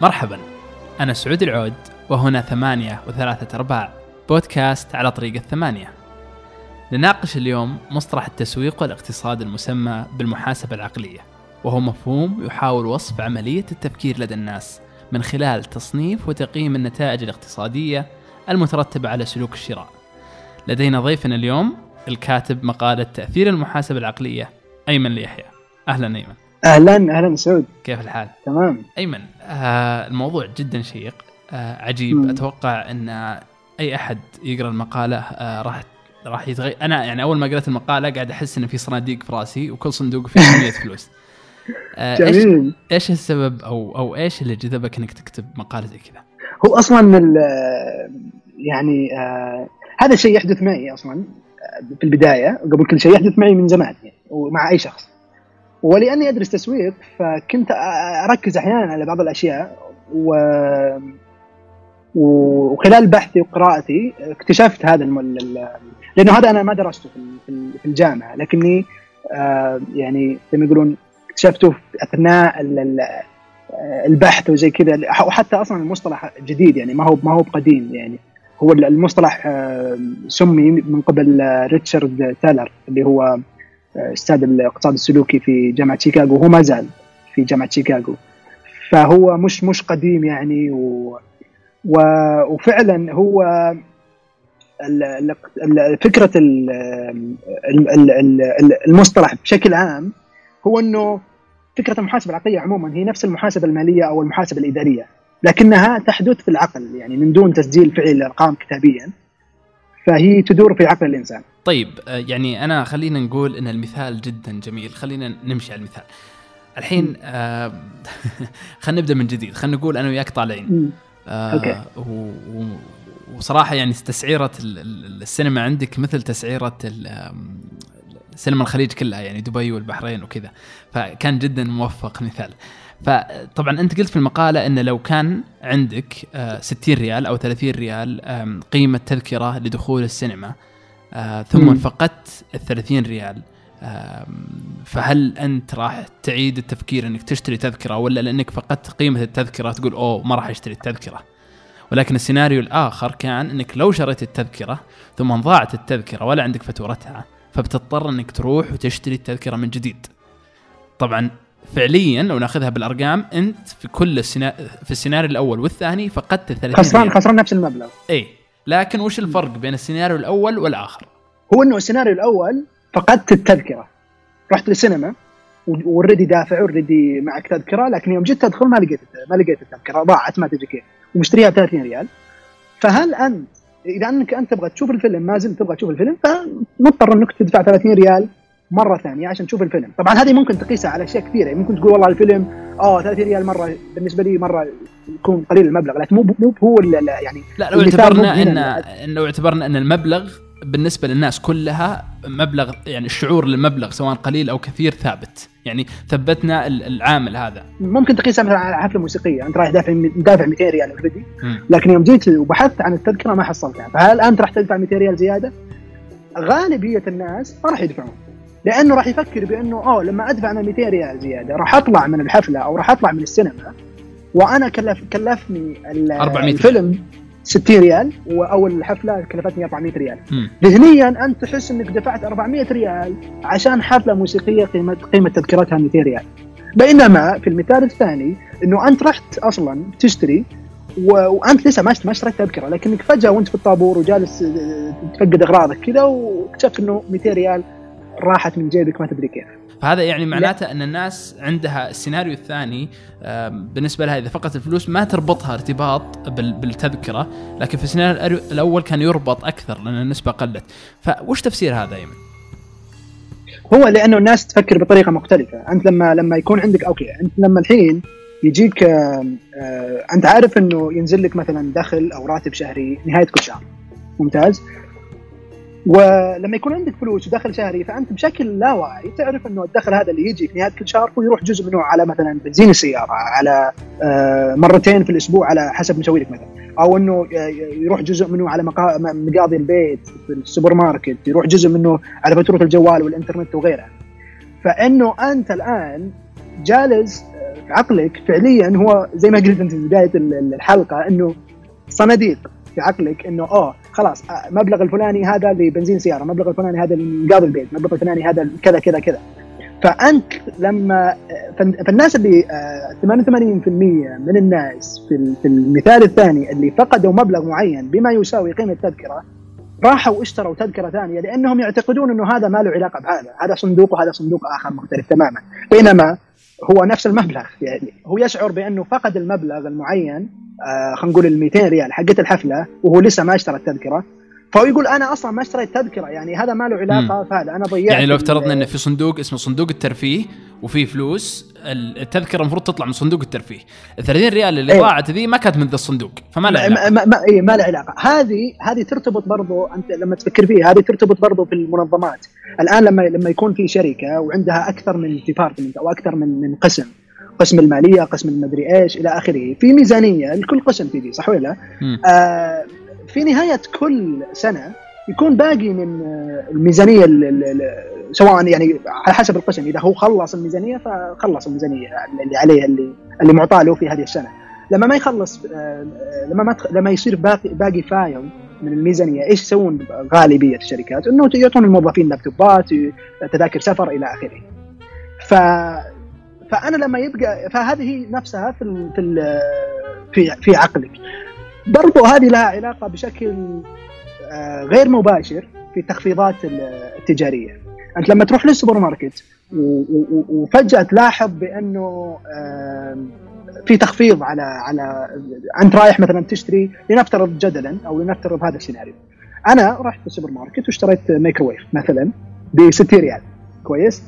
مرحبا. أنا سعود العود وهنا ثمانية وثلاثة أرباع. بودكاست على طريق الثمانية. نناقش اليوم مصطلح التسويق والاقتصاد المسمى بالمحاسبة العقلية وهو مفهوم يحاول وصف عملية التفكير لدى الناس من خلال تصنيف وتقييم النتائج الاقتصادية المترتبة على سلوك الشراء. لدينا ضيفنا اليوم الكاتب مقالة تأثير المحاسبة العقلية أيمن ليحيى. أهلا أيمن. أهلا أهلا سعود. كيف الحال؟ تمام. أيمن آه الموضوع جدا شيق. آه عجيب. مم. أتوقع إن أي أحد يقرأ المقالة آه راح راح يتغير أنا يعني أول ما قرأت المقالة قاعد أحس ان في صناديق في رأسي وكل صندوق فيه كمية فلوس. آه إيش جميل. إيش السبب أو أو إيش اللي جذبك إنك تكتب مقالة زي كذا؟ هو أصلا يعني آه هذا الشيء يحدث معي أصلا آه، في البداية قبل كل شيء يحدث معي من زمان يعني ومع أي شخص. ولأني أدرس تسويق فكنت أركز أحيانا على بعض الأشياء و وخلال بحثي وقراءتي اكتشفت هذا الم... ال- لأنه هذا أنا ما درسته في ال- في ال- في الجامعة لكني آه يعني زي ما يقولون اكتشفته أثناء ال- ال- البحث وزي كذا وحتى أصلا المصطلح جديد يعني ما هو ما هو قديم يعني. هو المصطلح آه، سمي من قبل آه، ريتشارد تالر اللي هو أستاذ الاقتصاد السلوكي في جامعة شيكاغو وهو ما زال في جامعة شيكاغو. فهو مش مش قديم يعني و و وفعلا هو فكرة ال- ال- ال- ال- المصطلح بشكل عام هو إنه فكرة المحاسبة العقلية عموما هي نفس المحاسبة المالية أو المحاسبة الإدارية لكنها تحدث في العقل يعني من دون تسجيل فعلي الارقام كتابيا. فهي تدور في عقل الإنسان. طيب آه يعني أنا خلينا نقول إن المثال جدا جميل. خلينا نمشي على المثال. الحين آه خلينا نبدأ من جديد. خلينا نقول أنا وياك طالعين. آه okay. و... وصراحة يعني تسعيرة ال- ال- السينما عندك مثل تسعيرة سينما الخليج كلها يعني دبي والبحرين وكذا. فكان جدا موفق مثال. فطبعا أنت قلت في المقالة إن لو كان عندك آه، 60 ريال أو 30 ريال قيمة تذكرة لدخول السينما آه، ثم. فقدت ال 30 ريال فهل أنت راح تعيد التفكير إنك تشتري تذكرة ولا لأنك فقدت قيمة التذكرة تقول أوه ما راح أشتري التذكرة ولكن السيناريو الآخر كان إنك لو شريت التذكرة ثم ضاعت التذكرة ولا عندك فاتورتها فبتضطر إنك تروح وتشتري التذكرة من جديد طبعا فعليا لو ناخذها بالأرقام أنت في كل السينا... في السيناريو الأول والثاني فقدت ال 30 خسران ريال. خسران نفس المبلغ. اي لكن وش الفرق بين السيناريو الأول والآخر؟ هو إنه السيناريو الأول فقدت التذكرة. رحت للسينما already دافع already معك تذكرة لكن يوم جيت أدخل ما لقيت ما لقيت التذكرة. ضاعت ما تدري كيف. ومشتريها ب 30 ريال. فهل أنت إذا أنك أنت تبغى تشوف الفيلم ما زلت تبغى تشوف الفيلم فمضطر إنك تدفع 30 ريال مرة ثانية عشان تشوف الفيلم. طبعا هذه ممكن تقيسها على أشياء كثيرة. يعني ممكن تقول والله الفيلم آه 30 ريال مرة بالنسبة لي مرة يكون قليل المبلغ لكن مو مو هو يعني لا لو اعتبرنا إن لو اعتبرنا إن المبلغ بالنسبة للناس كلها مبلغ يعني الشعور للمبلغ سواء قليل أو كثير ثابت. يعني ثبتنا ال- العامل هذا. ممكن تقيسها مثلا على حفلة موسيقية. أنت رايح دافع دافع 200 ريال already. لكن يوم جيت وبحثت عن التذكرة ما حصلتها. فهل أنت راح تدفع 200 ريال زيادة؟ غالبية الناس ما راح يدفعون. لأنه راح يفكر بأنه أوه لما أدفع أنا 200 ريال زيادة راح أطلع من الحفلة أو راح أطلع من السينما وأنا كلف كلفني ال- 400 الفيلم 60 ريال واول الحفلة كلفتني 400 ريال. ذهنيا أنت تحس إنك دفعت 400 ريال عشان حفلة موسيقية قيمه قيمة تذكرتها 200 ريال. بينما في المثال الثاني إنه أنت رحت أصلا تشتري و... وأنت لسه ما ما اشتريت تذكرة لكنك فجأة وأنت في الطابور وجالس تفقد أغراضك كذا واكتشفت إنه 200 ريال راحت من جيبك ما تدري كيف. فهذا يعني معناته أن الناس عندها السيناريو الثاني آم، بالنسبة لها إذا فقدت الفلوس ما تربطها ارتباط بال- بالتذكرة لكن في السيناريو الأول كان يربط أكثر لأن النسبة قلت. فوش تفسير هذا ايمن؟ هو لأنه الناس تفكر بطريقة مختلفة. أنت لما لما يكون عندك okay أنت لما الحين يجيك آه، آه، أنت عارف إنه ينزل لك مثلا دخل أو راتب شهري نهاية كل شهر. ممتاز. ولما يكون عندك فلوس ودخل شهري فأنت بشكل لا واعي تعرف إنه الدخل هذا اللي يجي في نهاية كل شهر هو يروح جزء منه على مثلا بنزين السيارة على آه، مرتين في الأسبوع على حسب مشاويرك مثلا. أو إنه يروح جزء منه على مقا- مقاضي البيت في السوبر ماركت يروح جزء منه على فاتوره الجوال والإنترنت وغيرها فإنه أنت الآن جالس عقلك فعليا هو زي ما قلت أنت في بداية الحلقة إنه صناديق في عقلك إنه اوه خلاص مبلغ الفلاني هذا لبنزين سيارة، مبلغ الفلاني هذا لانقاذ البيت، مبلغ الفلاني هذا كذا كذا كذا. فأنت لما فالناس اللي 88% من الناس في المثال الثاني اللي فقدوا مبلغ معين بما يساوي قيمة التذكره راحوا اشتروا تذكرة ثانية لأنهم يعتقدون إنه هذا ما له علاقة بهذا، هذا صندوق وهذا صندوق آخر مختلف تماما، بينما هو نفس المبلغ. يعني هو يشعر بأنه فقد المبلغ المعين آه خلينا نقول ال 200 ريال حقت الحفلة وهو لسه ما اشترى التذكرة. فهو يقول أنا أصلا ما اشتريت تذكرة يعني هذا ما له علاقة فهذا أنا ضيعت يعني لو افترضنا انه في صندوق اسمه صندوق الترفيه وفي فلوس التذكرة المفروض تطلع من صندوق الترفيه. ال 30 ريال اللي إيه. ضاعت ذي ما كانت من ذا الصندوق فما لها علاقه ما, ما, إيه ما لها علاقة. هذه هذه ترتبط برضو أنت لما تفكر فيها هذه ترتبط برضو في المنظمات. الآن لما لما يكون في شركة وعندها أكثر من department أو أكثر من من قسم قسم المالية قسم المدري إيش إلى آخره في ميزانية لكل قسم تجي صح ولا آه في نهاية كل سنة يكون باقي من الميزانية سواء يعني على حسب القسم إذا هو خلص الميزانية فخلص الميزانية اللي عليه اللي اللي معطاه له في هذه السنة لما ما يخلص آه، لما ما لما يصير باقي باقي فايل من الميزانية إيش يسوون غالبية الشركات؟ إنه يعطون الموظفين لابتوبات تذاكر سفر إلى آخره. ف فأنا لما يبقى فهذه نفسها في في في, في عقلك. برضو هذه لها علاقة بشكل آه، غير مباشر في التخفيضات التجارية. أنت لما تروح للسوبر ماركت وفجأة تلاحظ بأنه في تخفيض على على أنت رايح مثلا تشتري لنفترض جدلا أو لنفترض هذا السيناريو. أنا رحت السوبر ماركت واشتريت ميكروويف مثلا ب 60 ريال. كويس؟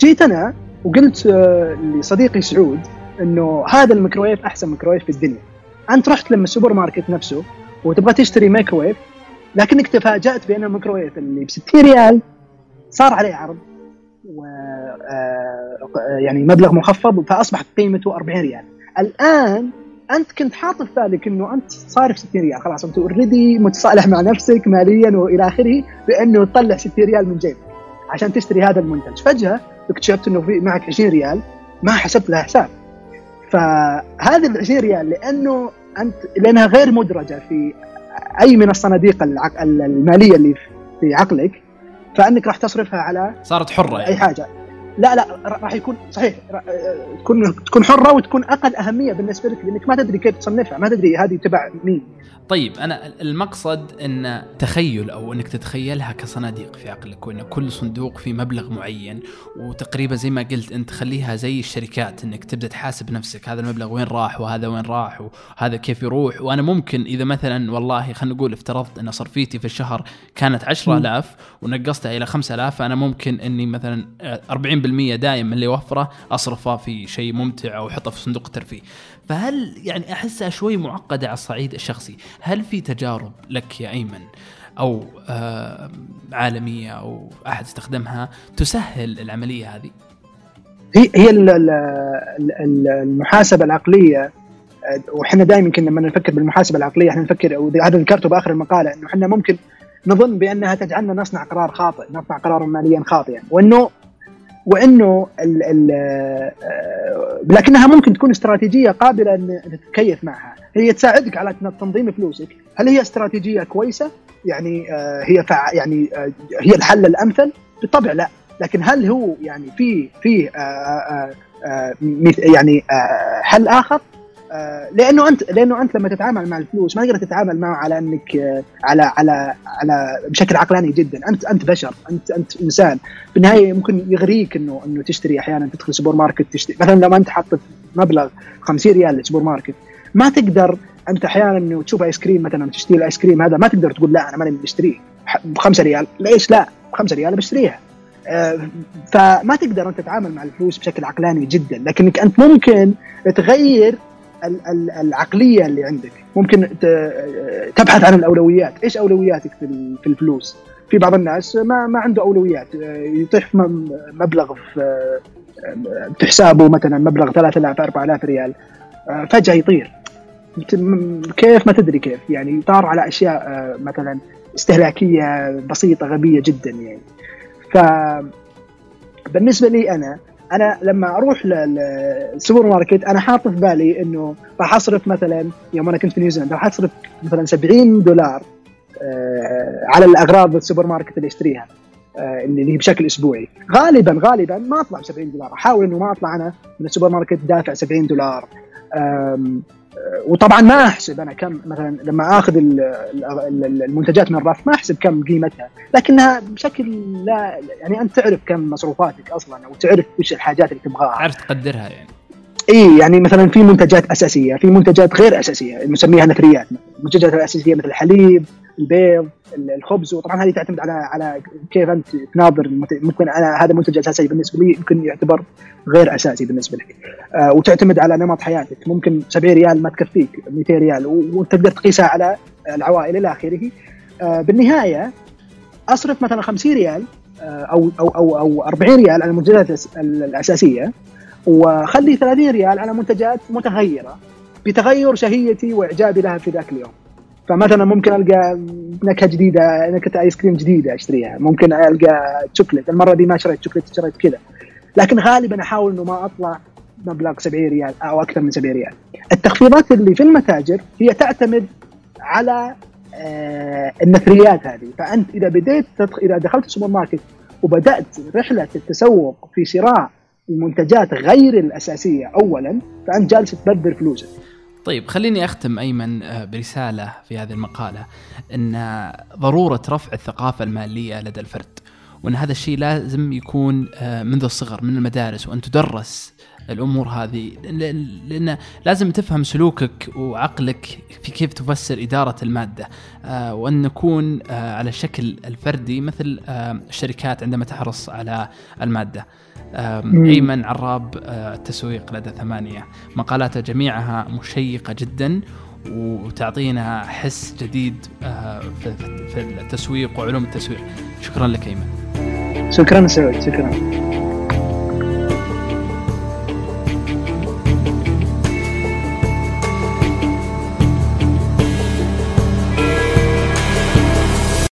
جيت أنا وقلت آه، لصديقي سعود إنه هذا الميكروويف أحسن ميكروويف في الدنيا. أنت رحت لما السوبر ماركت نفسه وتبغى تشتري مايكروويف لكنك تفاجأت بأن الميكروويف اللي ب 60 ريال صار عليه عرض و آه، يعني مبلغ مخفض فأصبحت قيمته 40 ريال. الآن أنت كنت حاط في بالك إنه أنت صارف 60 ريال. خلاص أنت already متصالح مع نفسك ماليا وإلى آخره بأنه تطلع 60 ريال من جيبك عشان تشتري هذا المنتج. فجأة اكتشفت إنه في معك 20 ريال ما حسبت لها حساب. فهذه ال 20 ريال لأنه انت لأنها غير مدرجة في أي من الصناديق المالية اللي في عقلك فأنك راح تصرفها على صارت حرة يعني. اي حاجة لا لا راح يكون صحيح تكون تكون حرة وتكون أقل أهمية بالنسبة لك لأنك ما تدري كيف تصنفها ما تدري هذه تبع مين. طيب أنا المقصد إن تخيل أو إنك تتخيلها كصناديق في عقلك وإن كل صندوق في مبلغ معين وتقريبا زي ما قلت أنت تخليها زي الشركات إنك تبدأ تحاسب نفسك هذا المبلغ وين راح وهذا وين راح وهذا كيف يروح. وأنا ممكن إذا مثلا والله خلينا نقول افترضت إن صرفيتي في الشهر كانت 10000 ونقصتها إلى 5000 فأنا ممكن إني مثلا 40% دائما من اللي اوفره أصرفه في شيء ممتع أو احطه في صندوق الترفيه. فهل يعني أحسها شوي معقدة على الصعيد الشخصي؟ هل في تجارب لك يا أيمن أو آه عالمية أو أحد استخدمها تسهل العملية هذه؟ هي هي المحاسبة العقلية وحنا دائما كنا لما نفكر بالمحاسبة العقلية إحنا نفكر وهذا ذكرته بآخر المقالة إنه إحنا ممكن نظن بأنها تجعلنا نصنع قرار خاطئ، نصنع قرارا ماليا خاطئا، وإنه وإنه ال ال آه، لكنها ممكن تكون استراتيجية قابلة ان تتكيف معها. هي تساعدك على تنظيم فلوسك. هل هي استراتيجية كويسة؟ يعني آه، هي فع يعني آه، هي الحل الأمثل؟ بالطبع لا. لكن هل هو يعني في في يعني حل آخر؟ لأنه انت لأنه أنت لما تتعامل مع الفلوس ما تقدر تتعامل معه على إنك آه، على على على بشكل عقلاني جدا. انت أنت بشر انت أنت إنسان. بالنهايه ممكن يغريك انه إنه تشتري أحيانا تدخل سوبر ماركت تشتري مثلا لما أنت حاطط مبلغ 50 ريال للسوبر ماركت ما تقدر أنت أحيانا إنه تشوف آيس كريم مثلا تشتري الآيس كريم هذا ما تقدر تقول لا أنا ماني بشتريه. ب 5 ريال. ليش لا؟ ب 5 ريال بشتريها. آه، فما تقدر أنت تتعامل مع الفلوس بشكل عقلاني جدا. لكنك أنت ممكن تغير العقلية اللي عندك. ممكن تبحث عن الأولويات. إيش أولوياتك في الفلوس؟ في بعض الناس ما ما عنده أولويات. يطيح مبلغ في حسابه مثلا مبلغ 3000 4000 ريال فجأة يطير. كيف؟ ما تدري كيف. يعني طار على أشياء مثلا استهلاكية بسيطة غبية جدا يعني. ف بالنسبة لي أنا أنا لما أروح للسوبر ماركت أنا حاط في بالي إنه راح أصرف مثلا يوم أنا كنت في نيوزيلندا راح أصرف مثلا 70 دولار آه، على الأغراض السوبر ماركت اللي أشتريها آه، اللي هي بشكل أسبوعي. غالبا غالبا ما أطلع ب 70 دولار أحاول إنه ما أطلع أنا من السوبر ماركت دافع 70 دولار. وطبعا ما أحسب أنا كم مثلا لما آخذ المنتجات من الرف ما أحسب كم قيمتها لكنها بشكل لا يعني أنت تعرف كم مصروفاتك أصلا أو تعرف إيش الحاجات اللي تبغاها. تعرف تقدرها يعني. إي يعني مثلا في منتجات أساسية في منتجات غير أساسية نسميها نثريات المنتجات الاساسيه مثل الحليب البيض الخبز وطبعا هذه تعتمد على على كيف أنت تناظر ممكن أنا هذا منتج أساسي بالنسبة لي يمكن يعتبر غير أساسي بالنسبة لك آه وتعتمد على نمط حياتك. ممكن 70 ريال ما تكفيك 200 ريال وتقدر تقيسها على العوائل إلى آخره. آه بالنهاية أصرف مثلا 50 ريال آه أو أو أو أو 40 ريال على المنتجات الأساسية وخلي 30 ريال على منتجات متغيرة بتغير شهيتي وإعجابي لها في ذاك اليوم. فمثلا ممكن ألقى نكهة جديدة نكهة ايس كريم جديدة أشتريها. ممكن ألقى شوكليت المرة دي ما شريت شوكليت شريت كذا. لكن غالبا أحاول إنه ما أطلع مبلغ 70 ريال أو أكثر من 70 ريال. التخفيضات اللي في المتاجر هي تعتمد على آه النثريات هذه. فأنت إذا بديت إذا دخلت السوبر ماركت وبدأت رحلة التسوق في شراء المنتجات غير الأساسية اولا فأنت جالس تبذر فلوسك. طيب خليني أختم أيمن آه، برسالة في هذه المقالة إن ضرورة رفع الثقافة المالية لدى الفرد وإن هذا الشيء لازم يكون آه، منذ الصغر من المدارس وأن تدرس الأمور هذه لأن لازم تفهم سلوكك وعقلك في كيف تفسر إدارة المادة آه، وأن نكون على الشكل الفردي مثل الشركات عندما تحرص على المادة. أيمن عراب آه، التسويق لدى ثمانية. مقالاته جميعها مشيقة جدا وتعطينا حس جديد آه، في التسويق وعلوم التسويق. شكرا لك أيمن. شكرا سعود شكرا.